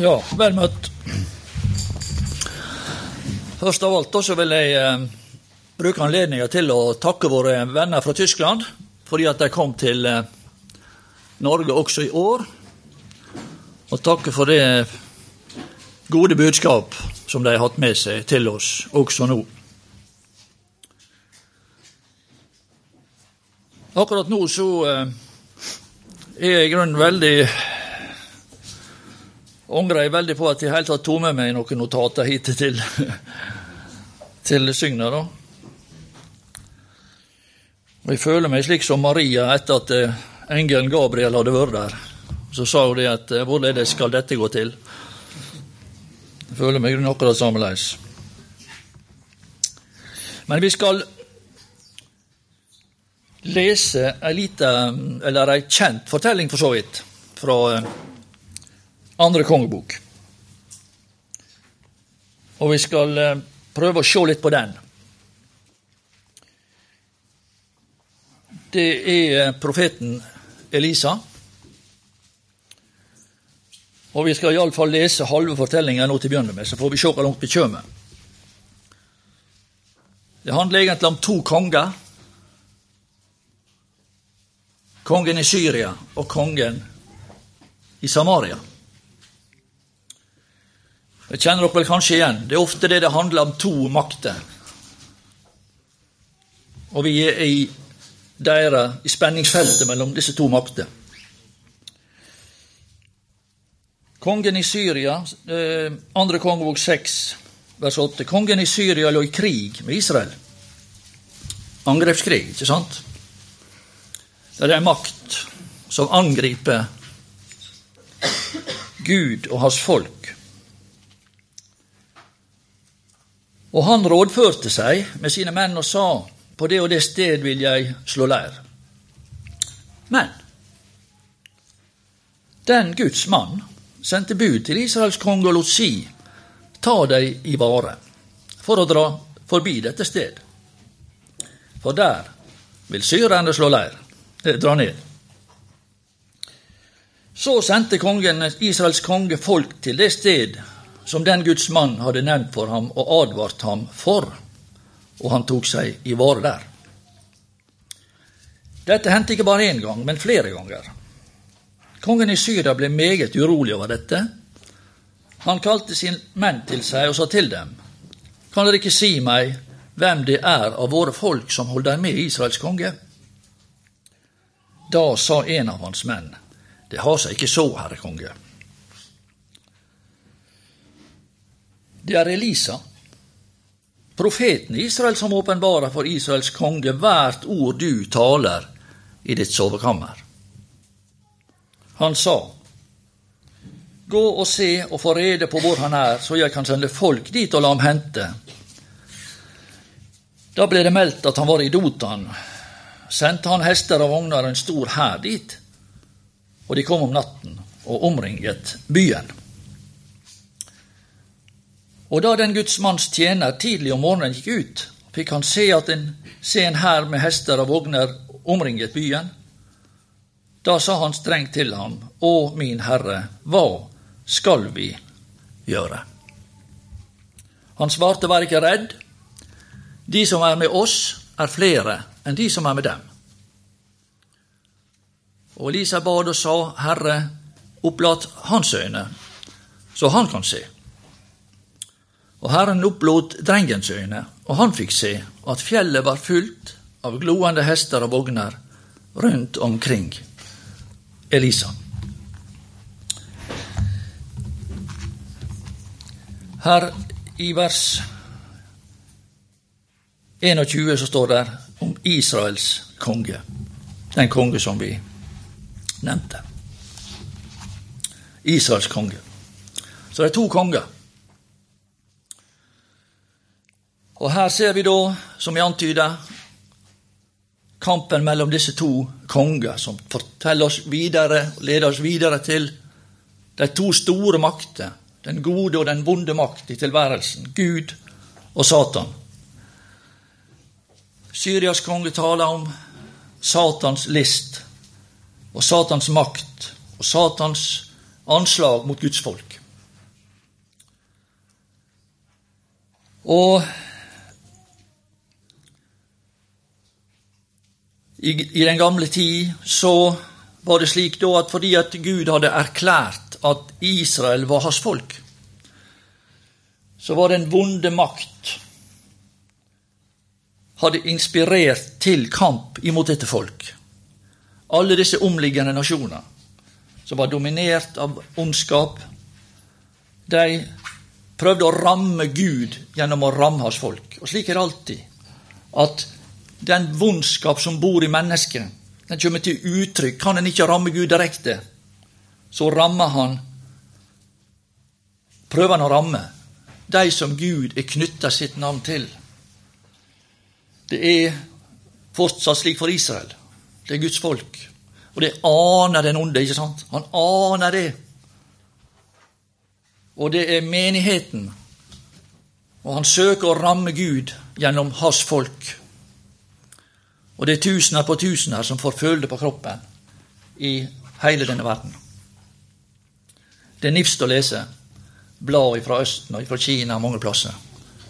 Ja, vel møtt. Først av alt så vil jeg eh, bruke anledningen til å takke våre venner fra Tyskland fordi at de kom til eh, Norge også i år. Og takke for det gode budskap som de har hatt med seg til oss også nå. Akkurat nå så eh, er jeg i grunnen veldig angrer jeg veldig på at jeg helt tatt tok med meg noen notater hit til, til Sygna. da. Og Jeg føler meg slik som Maria etter at eh, engelen Gabriel hadde vært der. Så sa hun det at eh, hvorledes skal dette gå til? Jeg føler meg akkurat sammeleis. Men vi skal lese ei kjent fortelling for så vidt, fra eh, andre kongebok. Og vi skal eh, prøve å se litt på den. Det er eh, profeten Elisa. Og vi skal iallfall lese halve fortellinga nå til å begynne med, så får vi se hvor langt vi kommer. Det handler egentlig om to konger. Kongen i Syria og kongen i Samaria. Det kjenner dere vel kanskje igjen. Det er ofte det det handler om to makter. Og vi er i deres, i spenningsfeltet mellom disse to makter. Kongen i Syria, eh, andre kongebok 6, vers 8. Kongen i Syria lå i krig med Israel. Angrepskrig, ikke sant? Det er makt som angriper Gud og hans folk. Og han rådførte seg med sine menn og sa, på det og det sted vil jeg slå leir. Men den Guds mann sendte bud til Israels konge og lot si, ta deg i vare, for å dra forbi dette sted. For der vil syrerne slå leir, eh, dra ned. Så sendte kongen, Israels konge folk til det sted som den Guds mann hadde nevnt for ham og advart ham for, og han tok seg i vare der. Dette hendte ikke bare én gang, men flere ganger. Kongen i Syria ble meget urolig over dette. Han kalte sine menn til seg og sa til dem, Kan dere ikke si meg hvem det er av våre folk som holder med Israels konge? Da sa en av hans menn, Det har seg ikke så, herre konge. Det er Elisa, profeten Israel, som åpenbarer for Israels konge hvert ord du taler i ditt sovekammer. Han sa, Gå og se og få rede på hvor han er, så jeg kan sende folk dit og la ham hente. Da ble det meldt at han var i Dotan. Sendte han hester og vogner og en stor hær dit, og de kom om natten og omringet byen. Og da den Guds manns tjener tidlig om morgenen gikk ut, fikk han se, at en, se en hær med hester og vogner omringet byen. Da sa han strengt til ham, Å min Herre, hva skal vi gjøre? Han svarte, Vær ikke redd. De som er med oss, er flere enn de som er med dem. Og Elisa bad og sa, Herre, opplat hans øyne, så han kan se. Og Herren opplot drengens øyne, og han fikk se at fjellet var fullt av gloende hester og vogner rundt omkring Elisa. Her i vers 21 så står det om Israels konge, den konge som vi nevnte. Israels konge. Så det er to konger. Og her ser vi da, som jeg antyder, kampen mellom disse to konger, som forteller oss videre, leder oss videre til de to store makter, den gode og den vonde makt i tilværelsen, Gud og Satan. Syrias konge taler om Satans list og Satans makt og Satans anslag mot Guds folk. Og i, i den gamle tid så var det slik da at fordi at Gud hadde erklært at Israel var hans folk, så var den vonde makt hadde inspirert til kamp imot dette folk. Alle disse omliggende nasjoner som var dominert av ondskap, de prøvde å ramme Gud gjennom å ramme hans folk. Og slik er det alltid. At den vondskap som bor i mennesket, den kommer til uttrykk. Kan en ikke ramme Gud direkte, så rammer han Prøver han å ramme de som Gud er knytta sitt navn til. Det er fortsatt slik for Israel. Det er Guds folk. Og det aner den onde, ikke sant? Han aner det. Og det er menigheten. Og han søker å ramme Gud gjennom hans folk. Og det er tusener på tusener som får føle det på kroppen i hele denne verden. Det er nifst å lese blad fra Østen og fra Kina mange plasser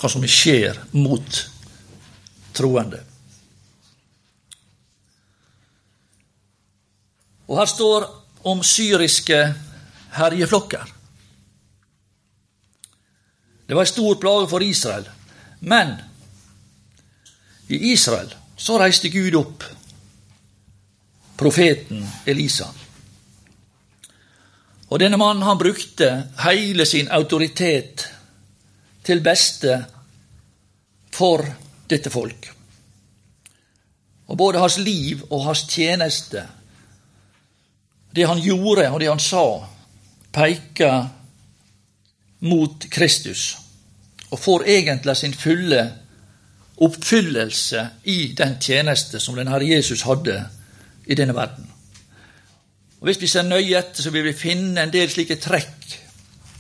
hva som skjer mot troende. Og her står om syriske herjeflokker. Det var en stor plage for Israel. Men i Israel så reiste Gud opp profeten Elisa. Og denne mannen han brukte hele sin autoritet til beste for dette folk. Og både hans liv og hans tjeneste, det han gjorde og det han sa, peker mot Kristus, og får egentlig sin fulle oppfyllelse i den tjeneste som den Herre Jesus hadde i denne verden. Og Hvis vi ser nøye etter, så vil vi finne en del slike trekk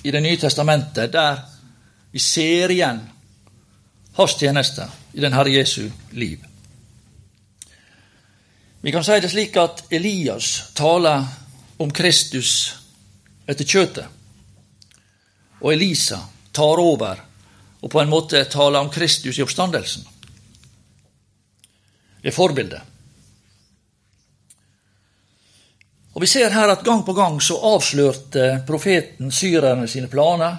i Det nye testamentet der vi ser igjen hans tjeneste i den Herre Jesu liv. Vi kan si det slik at Elias taler om Kristus etter kjøtet, og Elisa tar over og på en måte taler om Kristus i oppstandelsen. Det er forbildet. Og Vi ser her at gang på gang så avslørte profeten syrerne sine planer,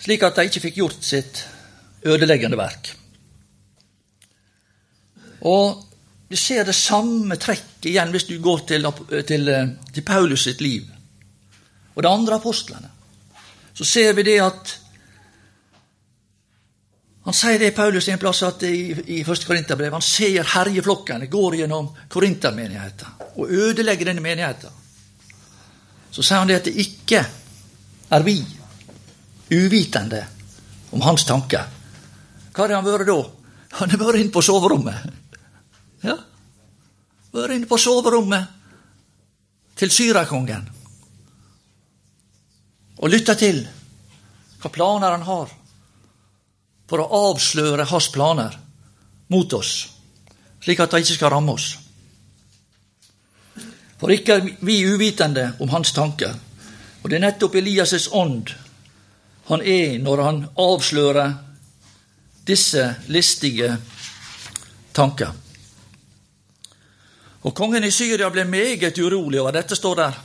slik at de ikke fikk gjort sitt ødeleggende verk. Og Vi ser det samme trekket igjen hvis du går til, til, til Paulus sitt liv og de andre apostlene. Så ser vi det at han sier det i Paulus en plass at i, i 1. Korinterbrev. Han ser herjeflokkene går gjennom korintermenigheten og ødelegger denne menigheten. Så sier han det at det ikke er vi uvitende om hans tanker. Hva har han vært da? Han har vært inne på soverommet. Ja, vært inne på soverommet til syrakongen og lytta til hva planer han har for å avsløre hans planer mot oss, slik at de ikke skal ramme oss. For ikke er vi uvitende om hans tanker. Og det er nettopp Elias' ånd han er når han avslører disse listige tanker. Og kongen i Syria ble meget urolig over dette, står der.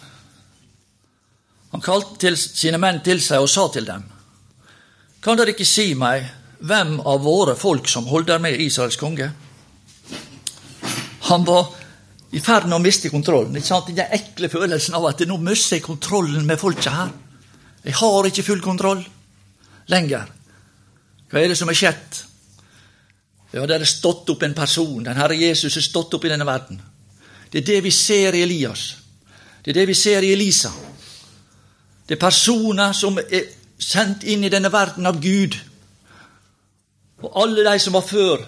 Han kalte sine menn til seg og sa til dem.: Kan dere ikke si meg hvem av våre folk som holder med Israels konge. Han var i ferd med å miste kontrollen. ikke sant? Den ekle følelsen av at nå mister jeg kontrollen med folket her. Jeg har ikke full kontroll lenger. Hva er det som er skjedd? Ja, det er stått opp en person. Den Herre Jesus er stått opp i denne verden. Det er det vi ser i Elias. Det er det vi ser i Elisa. Det er personer som er sendt inn i denne verden av Gud og alle de som var før,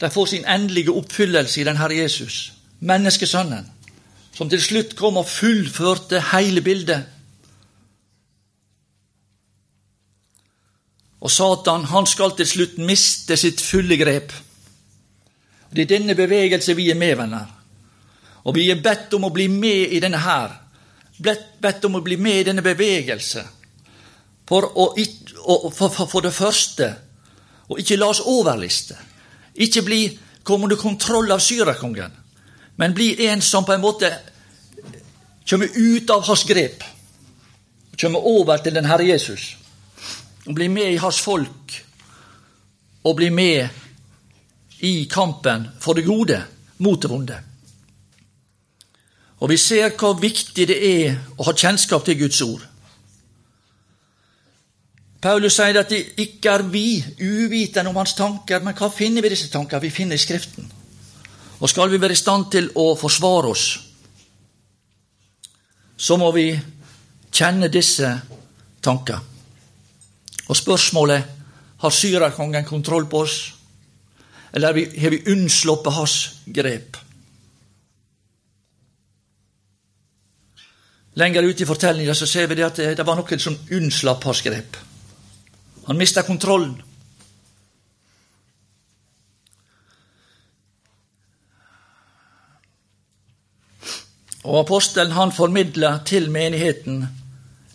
de får sin endelige oppfyllelse i den Herre Jesus, menneskesønnen, som til slutt kom og fullførte hele bildet. Og Satan han skal til slutt miste sitt fulle grep. Det er denne bevegelse vi er med, venner. Og vi er bedt om å bli med i denne her. Bedt om å bli med i denne bevegelse. For, å, for, for, for det første Og ikke la oss overliste. Ikke bli kom under kontroll av syrakongen, men bli en som på en måte kommer ut av hans grep. Og kommer over til den Herre Jesus. Og blir med i hans folk. Og blir med i kampen for det gode mot det vonde. Og vi ser hvor viktig det er å ha kjennskap til Guds ord. Paulus sier at det ikke er vi uvitende om hans tanker, men hva finner vi disse tanker? Vi finner i Skriften. Og skal vi være i stand til å forsvare oss, så må vi kjenne disse tanker. Og spørsmålet har syrakongen kontroll på oss, eller har vi unnsluppet hans grep? Lenger ute i fortellinga ser vi at det var noen som unnslapp hans grep. Han mista kontrollen. Og Apostelen han formidler til menigheten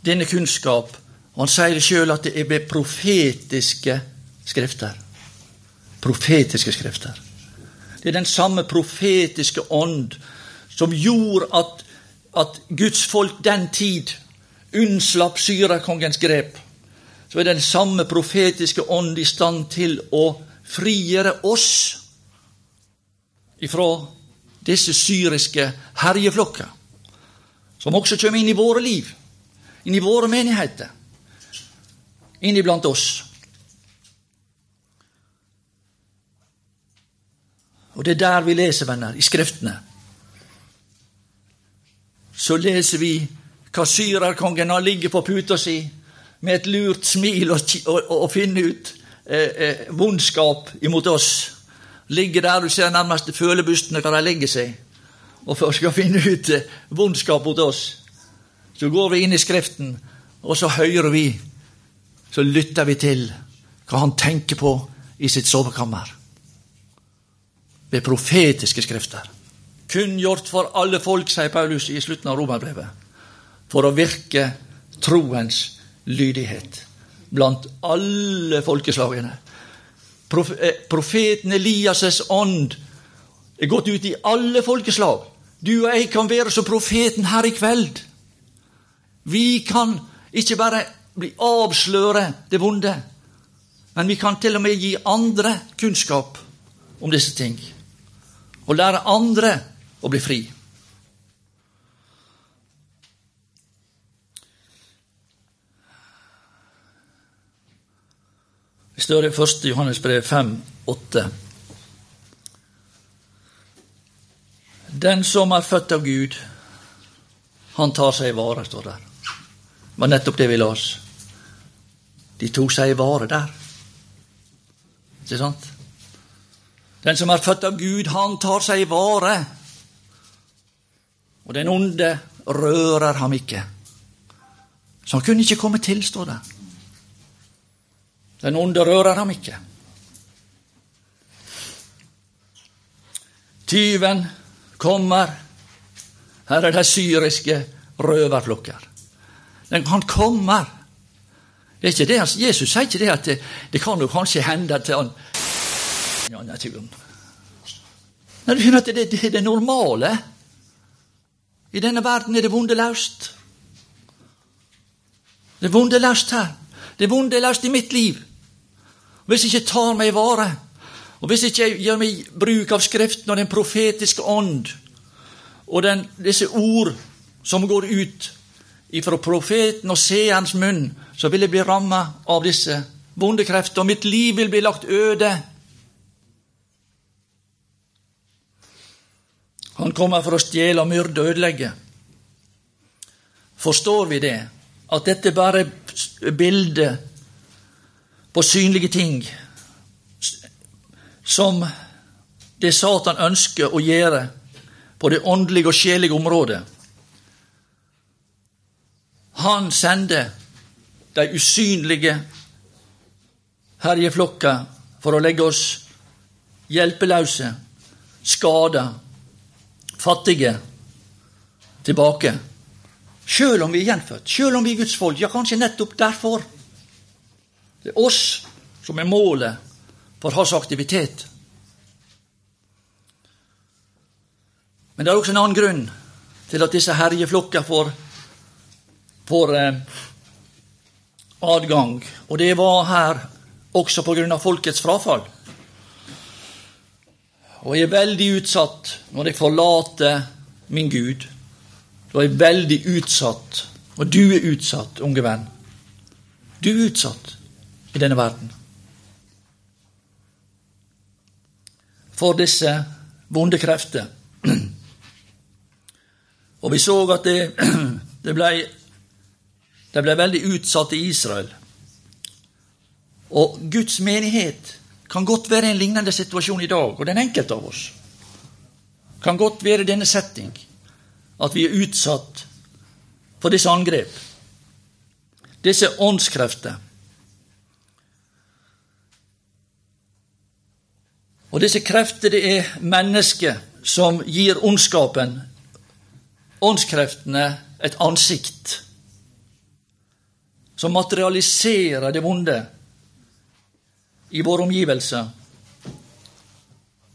denne kunnskap. og Han sier sjøl at det er ved profetiske skrifter. Profetiske skrifter. Det er den samme profetiske ånd som gjorde at, at Guds folk den tid unnslapp syrakongens grep så er den samme profetiske ånd i stand til å frigjøre oss ifra disse syriske herjeflokker, som også kommer inn i våre liv, inn i våre menigheter, inn iblant oss. Og det er der vi leser, venner, i Skriftene. Så leser vi hva syrerkongen har ligget på puta si med et lurt smil og, og, og finne ut eh, eh, vondskap imot oss. Ligge der du ser nærmest følebustene hvor de legger seg, og for skal finne ut eh, vondskap mot oss. Så går vi inn i Skriften, og så hører vi, så lytter vi til hva han tenker på i sitt sovekammer. Ved profetiske skrifter. Kunngjort for alle folk, sier Paulus i slutten av romerbrevet, for å virke troens lydighet blant alle folkeslagene. Eh, profeten Elias' ånd er gått ut i alle folkeslag. Du og jeg kan være som profeten her i kveld. Vi kan ikke bare bli avsløre det vonde, men vi kan til og med gi andre kunnskap om disse ting. Og lære andre å bli fri. Det står i 1. Johannes brev 5, 8. Den som er født av Gud, han tar seg i vare, står der. Det var nettopp det vi las. De tok seg i vare der. Ikke sant? Den som er født av Gud, han tar seg i vare. Og den onde rører ham ikke. Så han kunne ikke komme til, står det. Den onde rører ham ikke. Tyven kommer. Her er de syriske røverflokker. Han kommer. Det er ikke det, Jesus sier ikke det at det, det kan jo kanskje hende til han ja, naturen. Nei, du skjønner at det, det er det normale. I denne verden er det vonde løst. Det er vonde løst her. Det er vonde løst i mitt liv. Hvis jeg ikke tar meg i vare, og hvis jeg ikke gjør meg bruk av Skriften og den profetiske ånd, og den, disse ord som går ut ifra profeten og seerens munn, så vil jeg bli ramma av disse vonde og mitt liv vil bli lagt øde. Han kommer for å stjele, myrde og ødelegge. Forstår vi det? At dette bare er bildet på synlige ting som det Satan ønsker å gjøre på det åndelige og sjelige området. Han sender de usynlige herjeflokker for å legge oss hjelpeløse, skada, fattige tilbake. Sjøl om vi er gjenfødt, sjøl om vi er Guds folk. Ja, kanskje nettopp derfor. Det er oss som er målet for hans aktivitet. Men det er også en annen grunn til at disse herjeflokker får, får eh, adgang, og det var her også på grunn av folkets frafall. Og jeg er veldig utsatt når jeg forlater min Gud. Da er jeg veldig utsatt, og du er utsatt, unge venn. Du er utsatt i denne verden. For disse vonde krefter. Og vi så at det, det ble, det ble veldig utsatt i Israel. Og Guds menighet kan godt være en lignende situasjon i dag, og den enkelte av oss kan godt være i denne setting at vi er utsatt for disse angrep, disse åndskrefter. Og disse krefter, det er mennesket som gir ondskapen åndskreftene et ansikt som materialiserer det vonde i våre omgivelser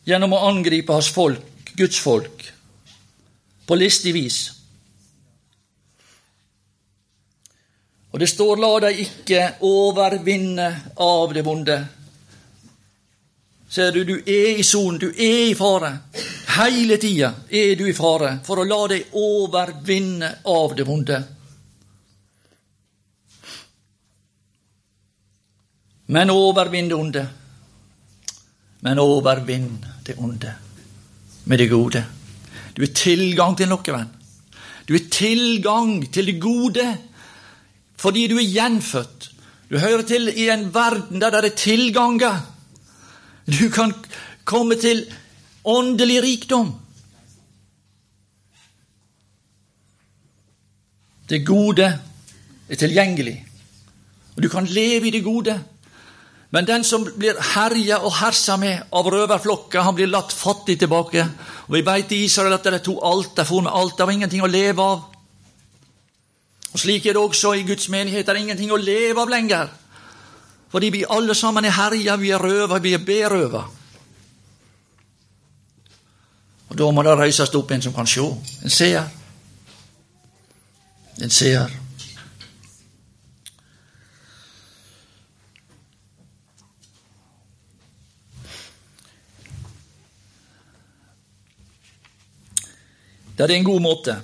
gjennom å angripe hans folk, Guds folk, på listig vis. Og det står 'la deg ikke overvinne av det vonde'. Ser du, du er i sonen, du er i fare. Hele tida er du i fare for å la deg overvinne av det vonde. Men overvinn det onde. Men overvinn det onde med det gode. Du er tilgang til noe, venn. Du er tilgang til det gode fordi du er gjenfødt. Du hører til i en verden der det er tilganger. Du kan komme til åndelig rikdom. Det gode er tilgjengelig, og du kan leve i det gode. Men den som blir herja og hersa med av røverflokka, han blir latt fattig tilbake. Og Vi veit i Israel at de to alt, de for med alt, det var ingenting å leve av. Og Slik er det også i Guds menighet. Det er ingenting å leve av lenger. Fordi vi alle sammen er herja, vi er røva, vi er berøva. Og Da må det reises opp en som kan se. En seer. En seer. Det er en god måte.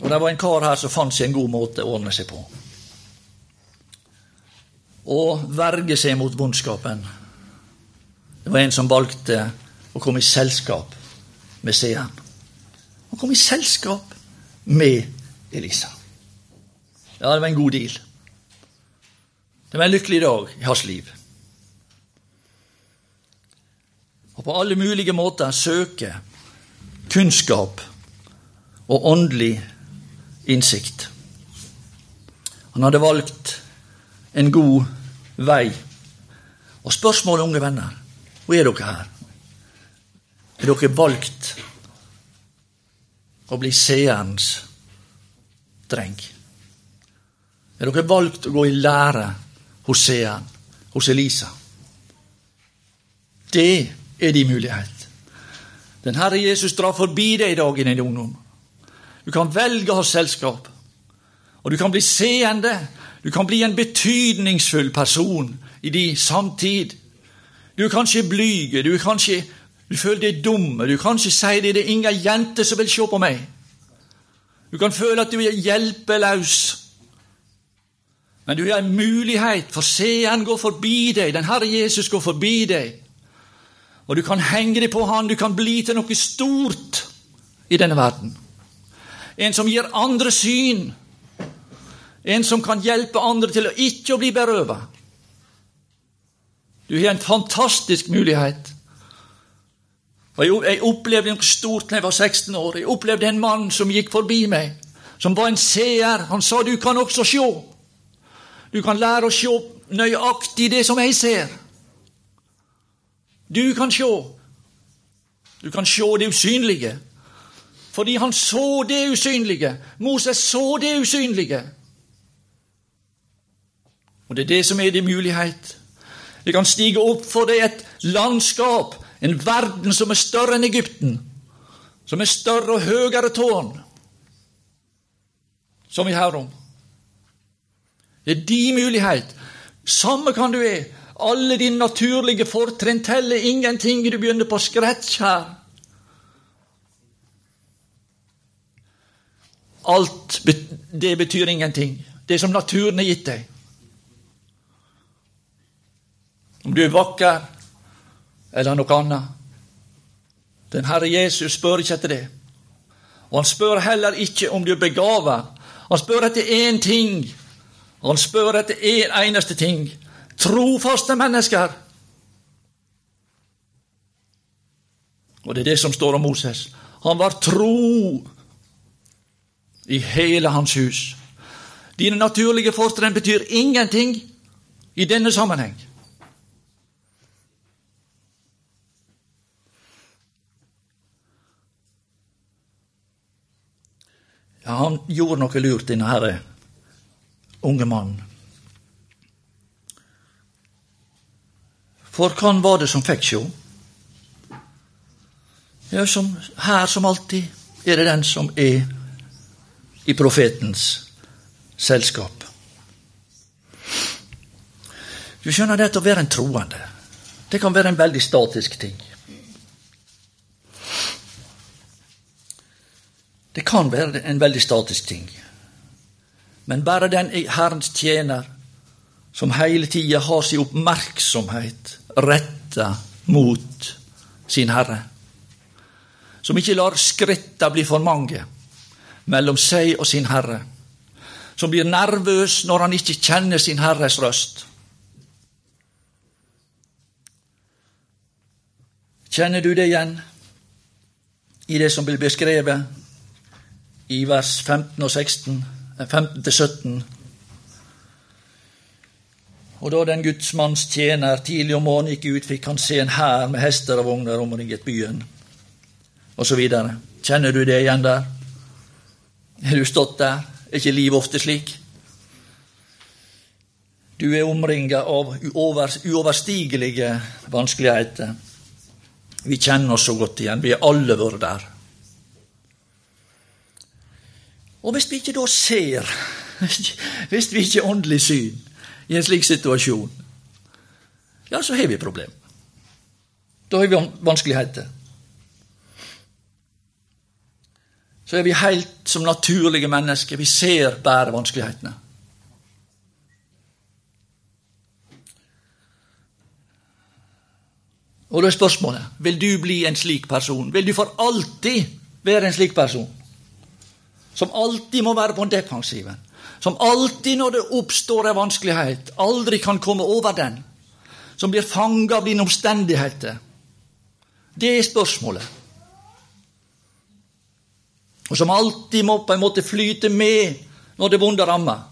Og det var en kar her som fant seg en god måte å ordne seg på. Å verge seg mot vondskapen. Det var en som valgte å komme i selskap med seeren. Han kom i selskap med Elisa. Ja, det var en god deal. Det var en lykkelig dag i hans liv. Og på alle mulige måter søke kunnskap og åndelig innsikt. Han hadde valgt en god vei. Og spørsmålet, unge venner, hvor er dere her? Er dere valgt å bli seerens dreng? Er dere valgt å gå i lære hos seeren, hos Elisa? Det er din mulighet. Den Herre Jesus drar forbi deg i dag i din ungdom. Du kan velge å ha selskap, og du kan bli seende. Du kan bli en betydningsfull person i din samtid. Du er kanskje blyg, du er kanskje du føler deg dum. Du kan ikke si det. Det er ingen jenter som vil se på meg. Du kan føle at du er hjelpeløs. Men du har en mulighet, for seeren går forbi deg. Den Herre Jesus går forbi deg. Og du kan henge deg på Han. Du kan bli til noe stort i denne verden. En som gir andre syn. En som kan hjelpe andre til å ikke å bli berøvet. Du har en fantastisk mulighet. Og Jeg opplevde noe stort da jeg var 16 år. Jeg opplevde en mann som gikk forbi meg, som var en seer. Han sa du kan også se. Du kan lære å se nøyaktig det som jeg ser. Du kan se. Du kan se det usynlige. Fordi han så det usynlige. Moses så det usynlige. Og det er det som er din mulighet. Det kan stige opp for deg et landskap, en verden som er større enn Egypten, som er større og høyere tårn, som vi hører om. Det er din mulighet. Samme kan du er. Alle dine naturlige fortrinn teller ingenting. Du begynner på scratch her. Alt det betyr ingenting. Det som naturen har gitt deg. Om du er vakker eller noe annet. Den Herre Jesus spør ikke etter det. Og han spør heller ikke om du er begava. Han spør etter én ting. Han spør etter én eneste ting. Trofaste mennesker. Og det er det som står om Moses. Han var tro i hele hans hus. Dine naturlige fortrinn betyr ingenting i denne sammenheng. Ja, han gjorde noe lurt, denne herre unge mannen. For hvem var det som fikk sjå? Ja, som, her som alltid er det den som er i profetens selskap. Du skjønner, det å være en troende, det kan være en veldig statisk ting. Det kan være en veldig statisk ting. Men bare den Herrens tjener som hele tida har sin oppmerksomhet retta mot sin Herre, som ikke lar skritta bli for mange mellom seg og sin Herre, som blir nervøs når han ikke kjenner sin Herres røst. Kjenner du det igjen i det som blir beskrevet i vers 15 og 16, 15 til 17? Og da den gudsmanns tjener tidlig om morgenen gikk ut, fikk han se en hær med hester og vogner omringet byen, videre. Kjenner du det igjen der? Har du stått der? Er ikke livet ofte slik? Du er omringa av uoverstigelige vanskeligheter. Vi kjenner oss så godt igjen. Vi har alle vært der. Og hvis vi ikke da ser, hvis vi ikke åndelig syn i en slik situasjon, ja, så har vi problem. Da har vi vanskeligheter. så er vi helt som naturlige mennesker. Vi ser bare vanskelighetene. Og da er spørsmålet vil du bli en slik person. Vil du for alltid være en slik person? Som alltid må være på defensiven. Som alltid, når det oppstår en vanskelighet, aldri kan komme over den. Som blir fanga av dine omstendigheter. Det er spørsmålet og som alltid må på en måte flyte med når det vonde rammer.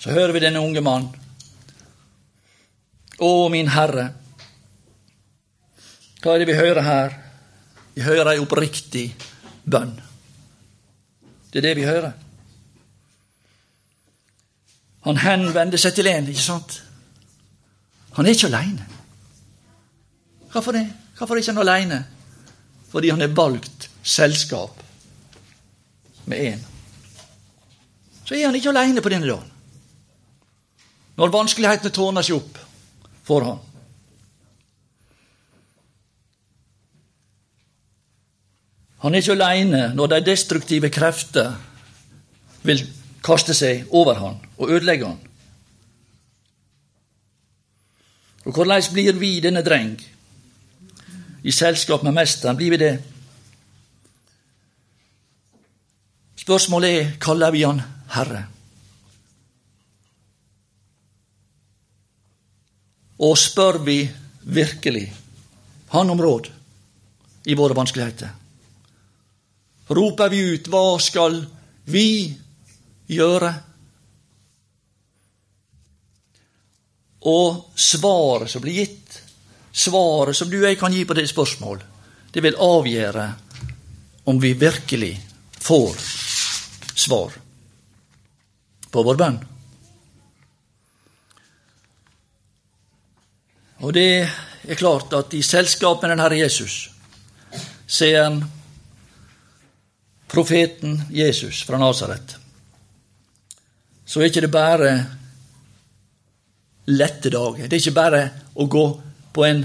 Så hører vi denne unge mann. Å, min Herre. Hva er det vi hører her? Vi hører ei oppriktig bønn. Det er det vi hører. Han henvender seg til en, ikke sant? Han er ikke aleine. Hvorfor det? Hvorfor er ikke han aleine? Fordi han har valgt selskap med én. Så er han ikke aleine på denne dagen. Når vanskelighetene tårner seg opp for ham. Han er ikke aleine når de destruktive krefter vil kaste seg over han og ødelegge han. Og hvordan blir vi denne dreng? I selskap med mesteren, blir vi det? Spørsmålet er kaller vi han Herre. Og spør vi virkelig Han om råd i våre vanskeligheter? Roper vi ut hva skal vi gjøre? Og svaret som blir gitt, svaret som du og jeg kan gi på det spørsmålet, det vil avgjøre om vi virkelig får svar på vår bønn. Og det er klart at i selskap med denne Jesus ser han profeten Jesus fra Nasaret. Så er ikke det bare lette dager. Det er ikke bare å gå på en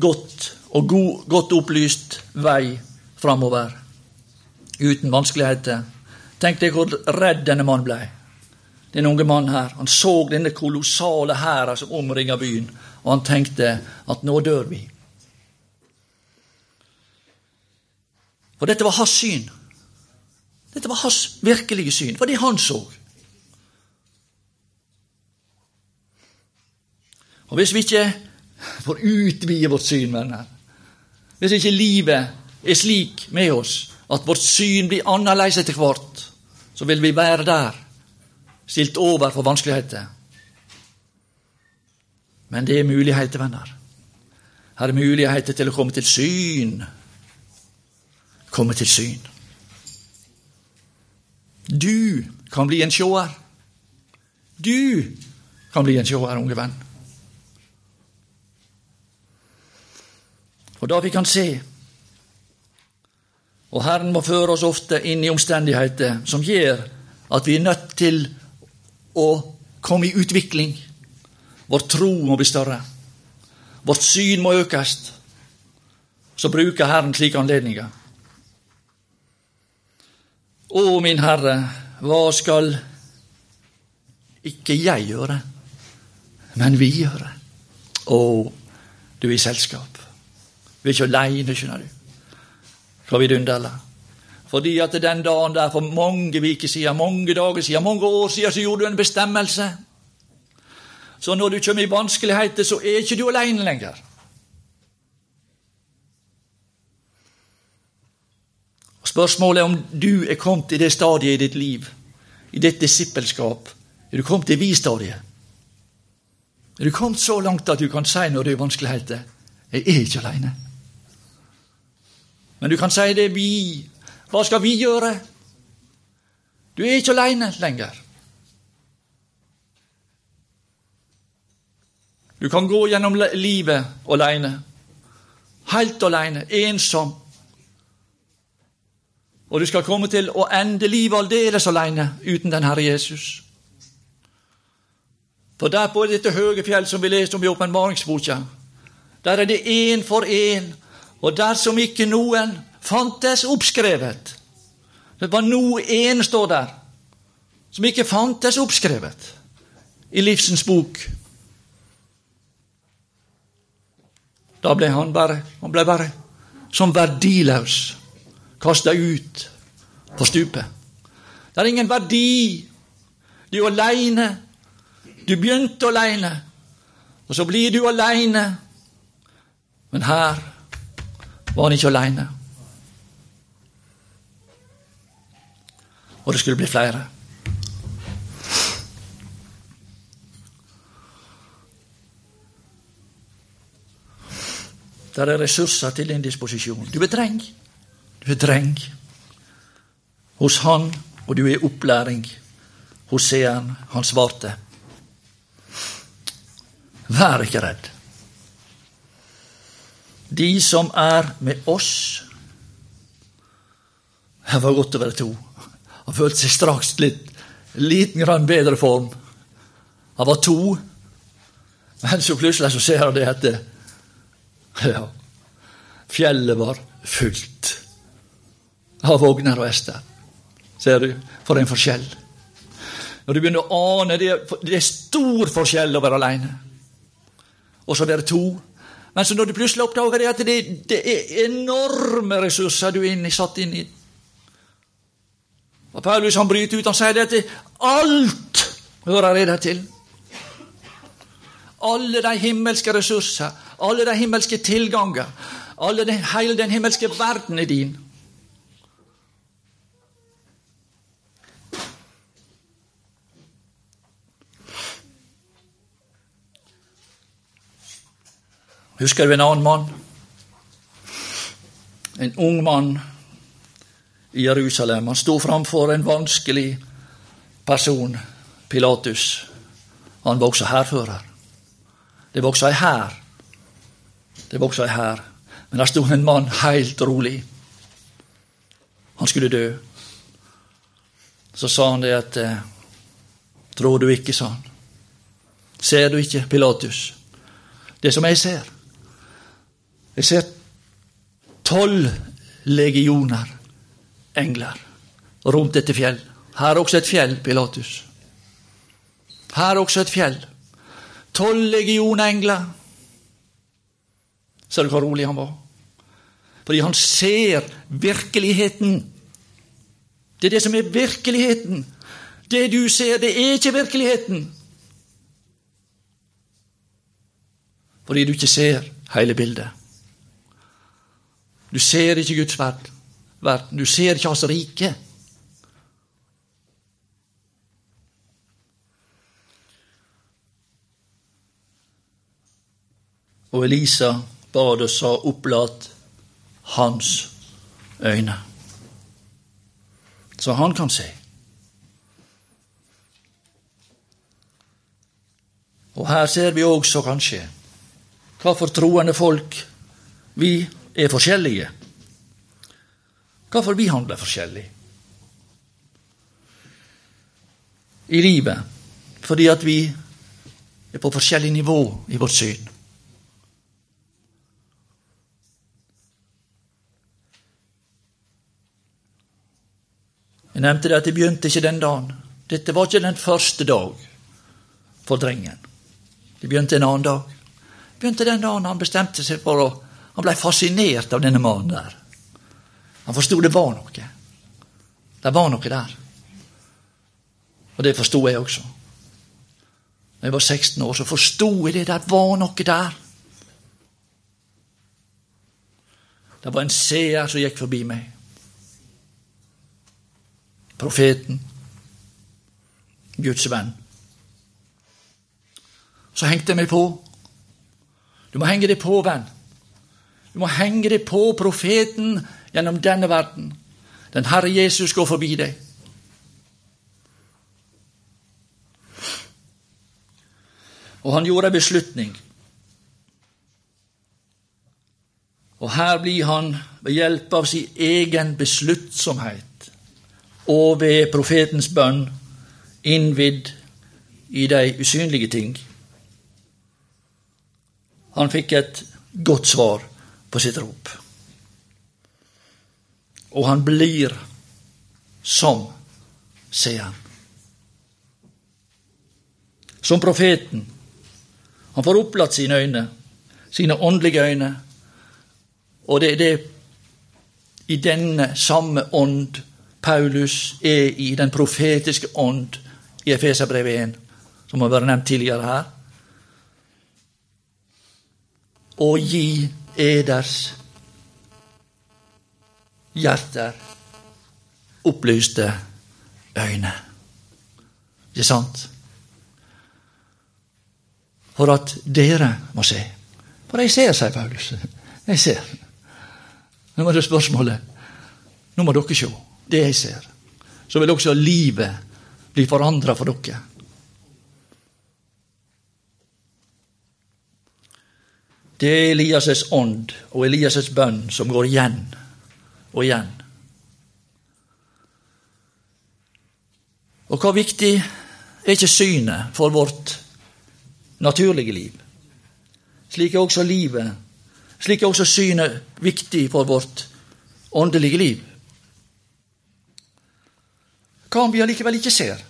godt og god, godt opplyst vei framover uten vanskeligheter. Tenk deg hvor redd denne mannen ble. Den unge mannen her. Han så denne kolossale hæren som omringa byen, og han tenkte at nå dør vi. For dette var hans syn. Dette var hans virkelige syn. Det var det han så. Og hvis vi ikke får utvide vårt syn, venner, hvis ikke livet er slik med oss at vårt syn blir annerledes etter hvert, så vil vi være der, stilt over for vanskeligheter. Men det er muligheter, venner. Her er muligheter til å komme til syn. Komme til syn. Du kan bli en sjåer. Du kan bli en sjåer, unge venn. Og da vi kan se Og Herren må føre oss ofte inn i omstendigheter som gjør at vi er nødt til å komme i utvikling. Vår tro må bli større. Vårt syn må økes. Så bruker Herren slike anledninger. Å, min Herre, hva skal ikke jeg gjøre, men vi gjøre? Å, du er i selskap. Vi er ikke aleine, skjønner du. Hva vidunderlig. Fordi at den dagen der for mange uker siden, mange dager siden, mange år siden, så gjorde du en bestemmelse. Så når du kommer i vanskeligheter, så er ikke du aleine lenger. Spørsmålet er om du er kommet i det stadiet i ditt liv, i ditt disippelskap. Er du kommet til vi-stadiet? Er du kommet så langt at du kan si når det er i vanskeligheter 'Jeg er ikke aleine'? Men du kan si det vi. Hva skal vi gjøre? Du er ikke aleine lenger. Du kan gå gjennom livet aleine. Helt aleine, ensom. Og du skal komme til å ende livet aldeles alene uten den Herre Jesus. For der på dette høye fjell som vi leste om i åpenbaringsboka, der er det én for én og dersom ikke noen fantes oppskrevet Det var noe én, står der, som ikke fantes oppskrevet i livsens bok. Da ble han bare, han ble bare som verdiløs, kasta ut på stupet. Det er ingen verdi. Du er aleine. Du begynte aleine, og så blir du aleine. Men her var han ikke aleine. Og det skulle bli flere. Der er ressurser til din disposisjon. Du er treng. Du er dreng hos Han, og du er opplæring hos seeren. Han svarte. Vær ikke redd. De som er med oss Det var godt å være to. Han følte seg straks litt liten grann bedre form. Han var to, men så plutselig så ser han det etter. ja, fjellet var fullt av vogner og hester. Ser du? For en forskjell. Når du begynner å ane det, det er stor forskjell å være alene. og så være to. Men så når du plutselig oppdager det at det, det er enorme ressurser du er satt inn i Og Paulus han bryter ut og sier det at alt hører det til. Alle de himmelske ressurser, alle de himmelske tilganger, den, hele den himmelske verden er din. Husker du en annen mann? En ung mann i Jerusalem. Han sto framfor en vanskelig person, Pilatus. Han var også hærfører. Det var også ei hær. Det var også ei hær. Men der sto en mann helt rolig. Han skulle dø. Så sa han det at eh, Tror du ikke, sa han. Ser du ikke, Pilatus, det som jeg ser? Jeg ser tolv legioner engler rundt dette fjell. Her er også et fjell, Pilatus. Her er også et fjell. Tolv legioner engler. Ser du hvor rolig han var? Fordi han ser virkeligheten. Det er det som er virkeligheten. Det du ser, det er ikke virkeligheten. Fordi du ikke ser hele bildet. Du ser ikke Guds verden. Du ser ikke Hans rike. Og Elisa bad og sa, opplat hans øyne. Så han kan se. Og her ser vi også kanskje hva for troende folk vi er forskjellige. Hvorfor vi handler forskjellig i livet. Fordi at vi er på forskjellig nivå i vårt syn. Jeg nevnte det at det begynte ikke den dagen. Dette var ikke den første dag for drengen. Det begynte en annen dag. Det begynte den dagen han bestemte seg for å Han ble fascinert av denne mannen der. Han forsto det var noe. Det var noe der. Og det forsto jeg også. Da jeg var 16 år, så forsto jeg det. Det var noe der. Det var en seer som gikk forbi meg profeten, Guds venn. Så hengte jeg meg på. Du må henge deg på, venn. Du må henge deg på profeten gjennom denne verden. Den Herre Jesus går forbi deg. Og han gjorde en beslutning. Og her blir han ved hjelp av sin egen besluttsomhet og ved profetens bønn innvidd i de usynlige ting. Han fikk et godt svar på sitt rop. Og han blir som seeren. Som profeten. Han får opplatt sine øyne, sine åndelige øyne. Og det er det i denne samme ånd Paulus er i den profetiske ånd i Efeserbrevet 1, som har vært nevnt tidligere her. Og gi eders hjerter opplyste øyne. Ikke sant? For at dere må se. For jeg ser, sier Paulus. Jeg ser. Nå er det spørsmålet. Nå må dere se det jeg ser, så vil også livet bli forandra for dere. Det er Elias' ånd og Elias' bønn som går igjen og igjen. Og hva viktig er ikke synet for vårt naturlige liv? Slik er også livet, slik er også synet viktig for vårt åndelige liv. Hva om vi allikevel ikke ser?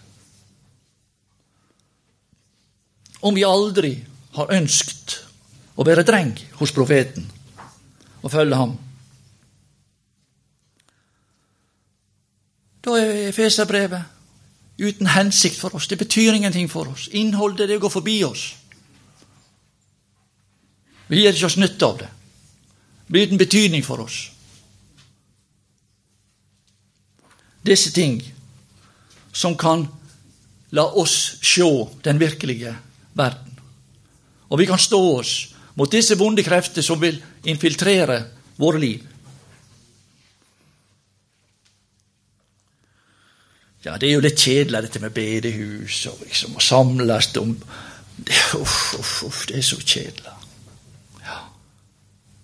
Om vi aldri har ønskt å være dreng hos profeten og følge ham? Da er Efeserbrevet uten hensikt for oss. Det betyr ingenting for oss. Innholdet det går forbi oss. Vi gir ikke oss nytte av det. Det blir uten betydning for oss. Disse ting som kan la oss se den virkelige verden. Og vi kan stå oss mot disse vonde krefter som vil infiltrere våre liv. Ja, det er jo litt kjedelig, dette med bedehus og liksom å samles om Uff, uff, uff, det er så kjedelig. Ja.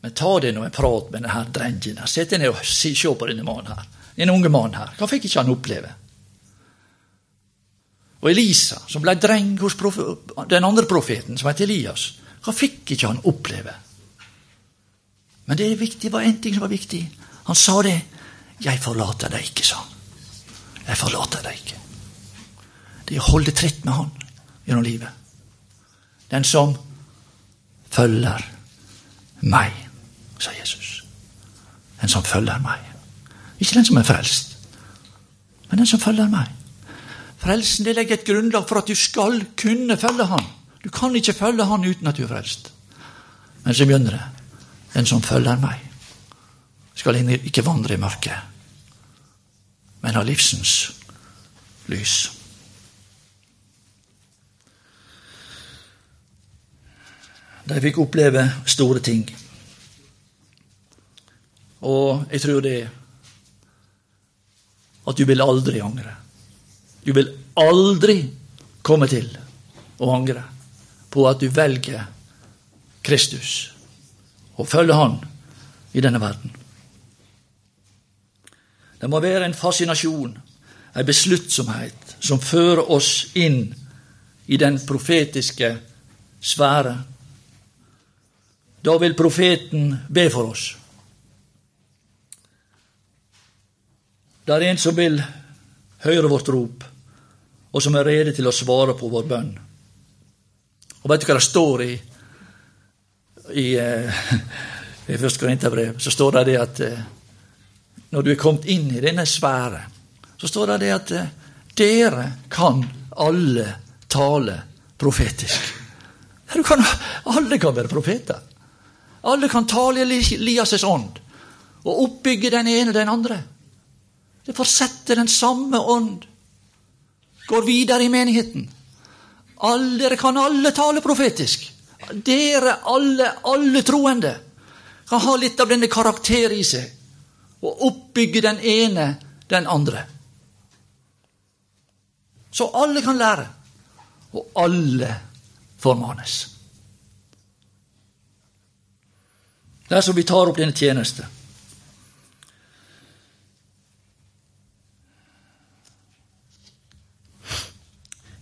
Men ta det nå en prat med denne drengen. Sett deg ned og se på denne mannen her. En unge mann her. Hva fikk ikke han oppleve? Og Elisa, som ble dreng hos den andre profeten, som het Elias, hva fikk ikke han oppleve? Men det viktig, var en ting som var viktig. Han sa det. 'Jeg forlater deg ikke', sa han. Jeg forlater deg ikke. Det er å holde tritt med Han gjennom livet. Den som følger meg, sa Jesus. Den som følger meg. Ikke den som er frelst, men den som følger meg. Frelsen det legger et grunnlag for at du skal kunne følge Han. Du kan ikke følge Han uten at du er frelst. Men så begynner det. Den som følger meg, skal ikke vandre i mørket, men ha livsens lys. De fikk oppleve store ting. Og jeg tror det at du vil aldri angre. Du vil aldri komme til å angre på at du velger Kristus og følger Han i denne verden. Det må være en fascinasjon, en besluttsomhet, som fører oss inn i den profetiske sfære. Da vil profeten be for oss. Det er en som vil høre vårt rop, og som er rede til å svare på vår bønn. Og vet du hva det står i i, eh, i første Korinterbrev? Så står det det at eh, når du er kommet inn i denne sfære, så står det det at eh, dere kan alle tale profetisk. Kan, alle kan være profeter. Alle kan tale i Elias' ånd og oppbygge den ene og den andre. Det fortsetter den samme ånd. Går videre i menigheten. Alle, dere kan alle tale profetisk. Dere alle, alle troende, kan ha litt av denne karakter i seg og oppbygge den ene den andre. Så alle kan lære, og alle formanes. Det er som vi tar opp denne tjeneste.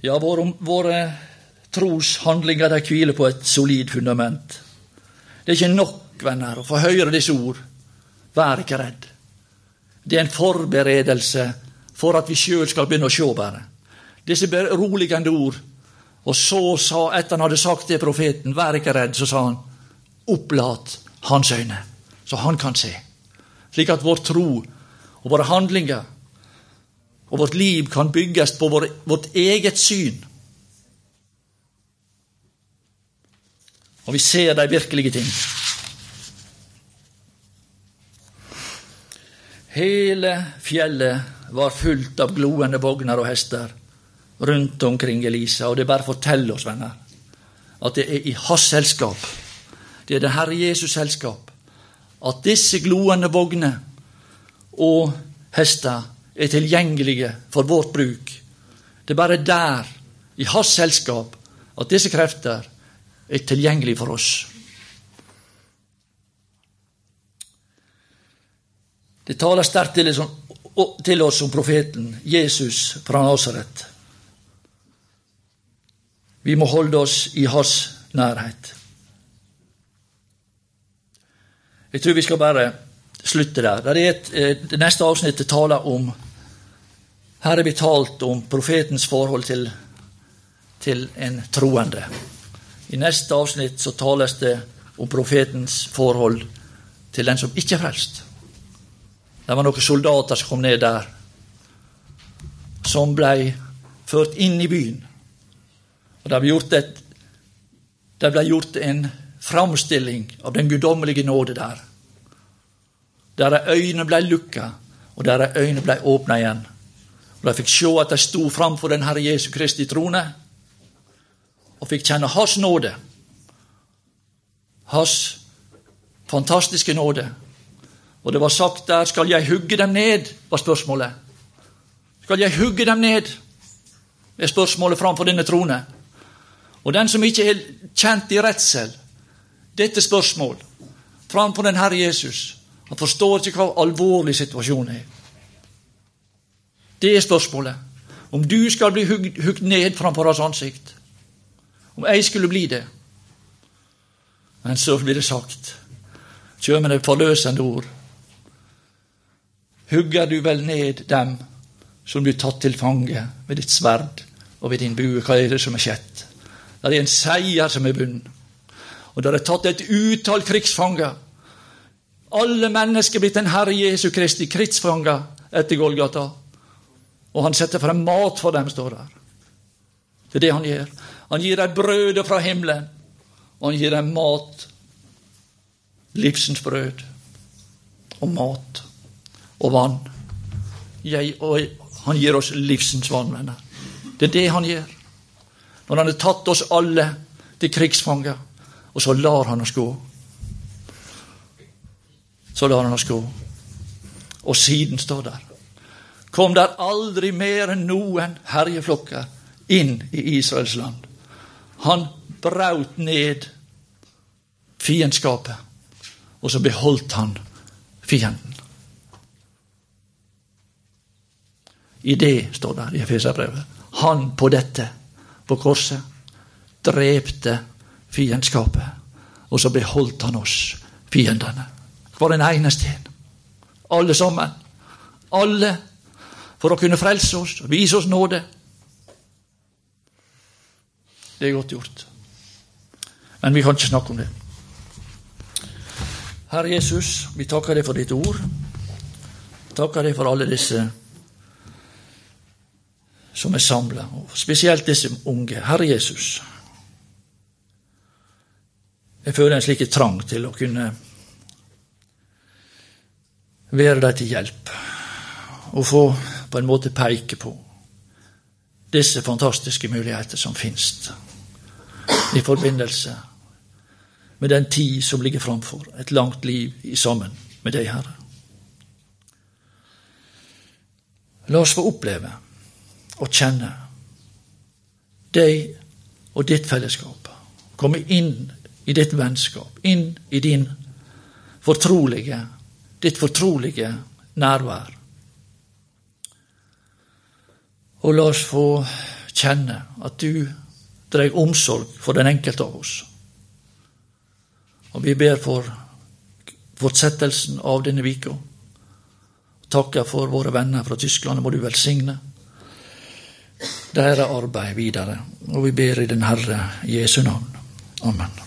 Ja, våre, våre troshandlinger de hviler på et solid fundament. Det er ikke nok, venner, å få høre disse ord. Vær ikke redd. Det er en forberedelse for at vi sjøl skal begynne å sjå bare. Disse beroligende ord. Og så sa, etter han hadde sagt det profeten, vær ikke redd, så sa han, opplat hans øyne, så han kan se. Slik at vår tro og våre handlinger og vårt liv kan bygges på vår, vårt eget syn. Og vi ser de virkelige ting. Hele fjellet var fullt av gloende vogner og hester rundt omkring Elisa. Og det bare forteller oss, venner, at det er i hans selskap, det er det Herre Jesus' selskap, at disse gloende vogner og hester er tilgjengelige for vårt bruk. Det er bare der, i hans selskap, at disse krefter er tilgjengelige for oss. Det taler sterkt til oss om profeten Jesus fra Nasaret. Vi må holde oss i hans nærhet. Jeg tror vi skal bare slutte der. Det, et, det neste avsnittet taler om her er vi talt om profetens forhold til, til en troende. I neste avsnitt så tales det om profetens forhold til den som ikke er frelst. Det var noen soldater som kom ned der, som ble ført inn i byen. Og Det ble gjort, et, det ble gjort en framstilling av den guddommelige nåde der. Der øynene ble lukka, og der øynene ble åpna igjen. Og jeg fikk se at jeg sto framfor den Herre Jesu Kristi trone, og fikk kjenne Hans nåde. Hans fantastiske nåde. Og det var sagt der 'Skal jeg hugge dem ned?' var spørsmålet. Skal jeg hugge dem ned? Er spørsmålet framfor denne trone. Og den som ikke er kjent i redsel, dette spørsmål framfor den Herre Jesus, han forstår ikke hva alvorlig situasjonen er. Det er spørsmålet. Om du skal bli hugd ned framfor hans ansikt. Om jeg skulle bli det. Men så blir det sagt, kjem det forløsende ord. Hugger du vel ned dem som blir tatt til fange med ditt sverd og ved din bue? Hva er det som er skjedd? Det er en seier som er vunnet. Og det er tatt et utall krigsfanger. Alle mennesker blitt en Herre Jesu Kristi krigsfanger etter Golgata. Og han setter frem mat for dem, står der. Det er det han gjør. Han gir dem brødet fra himmelen, og han gir dem mat. Livsens brød og mat og vann. Jeg, og han gir oss livsens vann, venner. Det er det han gjør. Når han har tatt oss alle til krigsfanger, og så lar han oss gå. Så lar han oss gå. Og siden står der kom der aldri mer enn noen herjeflokker inn i Israels land. Han braut ned fiendskapet, og så beholdt han fienden. I det, står det i Efeserbrevet, han på dette, på korset, drepte fiendskapet, og så beholdt han oss, fiendene. Hver en eneste en. Alle sammen. Alle for å kunne frelse oss og vise oss nåde. Det er godt gjort. Men vi kan ikke snakke om det. Herre Jesus, vi takker deg for ditt ord. Takker deg for alle disse som er samla, spesielt disse unge. Herre Jesus, jeg føler en slik trang til å kunne være deg til hjelp og få på en måte peke på disse fantastiske muligheter som finnes i forbindelse med den tid som ligger framfor. Et langt liv i sammen med deg, Herre. La oss få oppleve og kjenne deg og ditt fellesskap. Komme inn i ditt vennskap, inn i din fortrolige, ditt fortrolige nærvær. Og la oss få kjenne at du dreg omsorg for den enkelte av oss. Og vi ber for fortsettelsen av denne vika. Takker for våre venner fra Tyskland, må du velsigne deres arbeid videre. Og vi ber i den Herre Jesu navn. Amen.